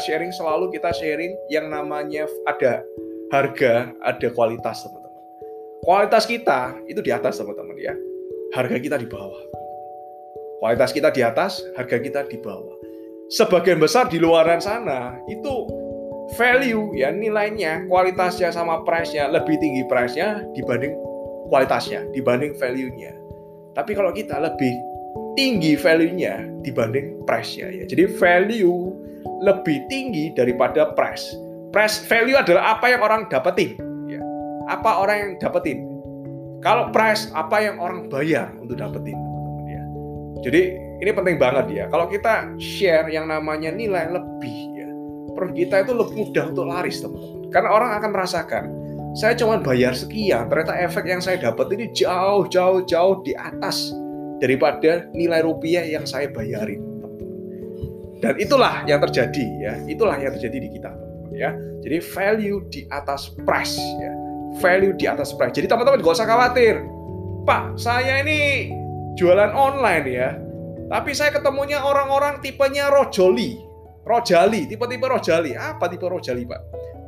sharing selalu kita sharing yang namanya ada harga, ada kualitas teman-teman. Kualitas kita itu di atas teman-teman ya. Harga kita di bawah. Kualitas kita di atas, harga kita di bawah. Sebagian besar di luaran sana itu value ya nilainya, kualitasnya sama price-nya lebih tinggi price-nya dibanding kualitasnya, dibanding value-nya. Tapi kalau kita lebih tinggi value-nya dibanding price-nya ya. Jadi value lebih tinggi daripada price. Price value adalah apa yang orang dapetin ya. Apa orang yang dapetin. Kalau price apa yang orang bayar untuk dapetin teman-teman ya. Jadi ini penting banget ya. Kalau kita share yang namanya nilai lebih ya. Produk kita itu lebih mudah untuk laris teman-teman. Karena orang akan merasakan saya cuma bayar sekian, ternyata efek yang saya dapat ini jauh jauh jauh di atas daripada nilai rupiah yang saya bayarin. Dan itulah yang terjadi ya, itulah yang terjadi di kita ya. Jadi value di atas price ya. Value di atas price. Jadi teman-teman gak usah khawatir. Pak, saya ini jualan online ya. Tapi saya ketemunya orang-orang tipenya rojoli. Rojali, tipe-tipe rojali. Apa tipe rojali, Pak?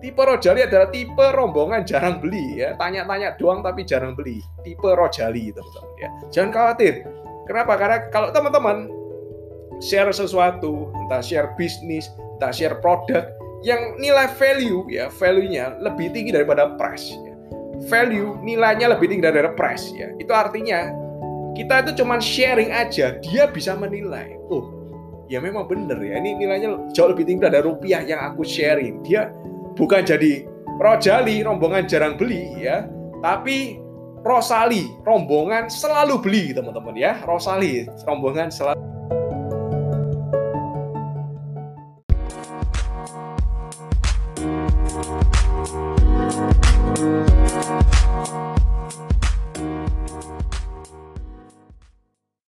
Tipe rojali adalah tipe rombongan jarang beli ya. Tanya-tanya doang tapi jarang beli. Tipe rojali, teman-teman ya. Jangan khawatir Kenapa? Karena kalau teman-teman share sesuatu, entah share bisnis, entah share produk yang nilai value ya, value-nya lebih tinggi daripada price ya. Value nilainya lebih tinggi daripada price ya. Itu artinya kita itu cuma sharing aja, dia bisa menilai. Oh, ya memang bener ya. Ini nilainya jauh lebih tinggi dari rupiah yang aku sharing. Dia bukan jadi rojali, rombongan jarang beli ya, tapi Rosali rombongan selalu beli teman-teman ya. Rosali rombongan selalu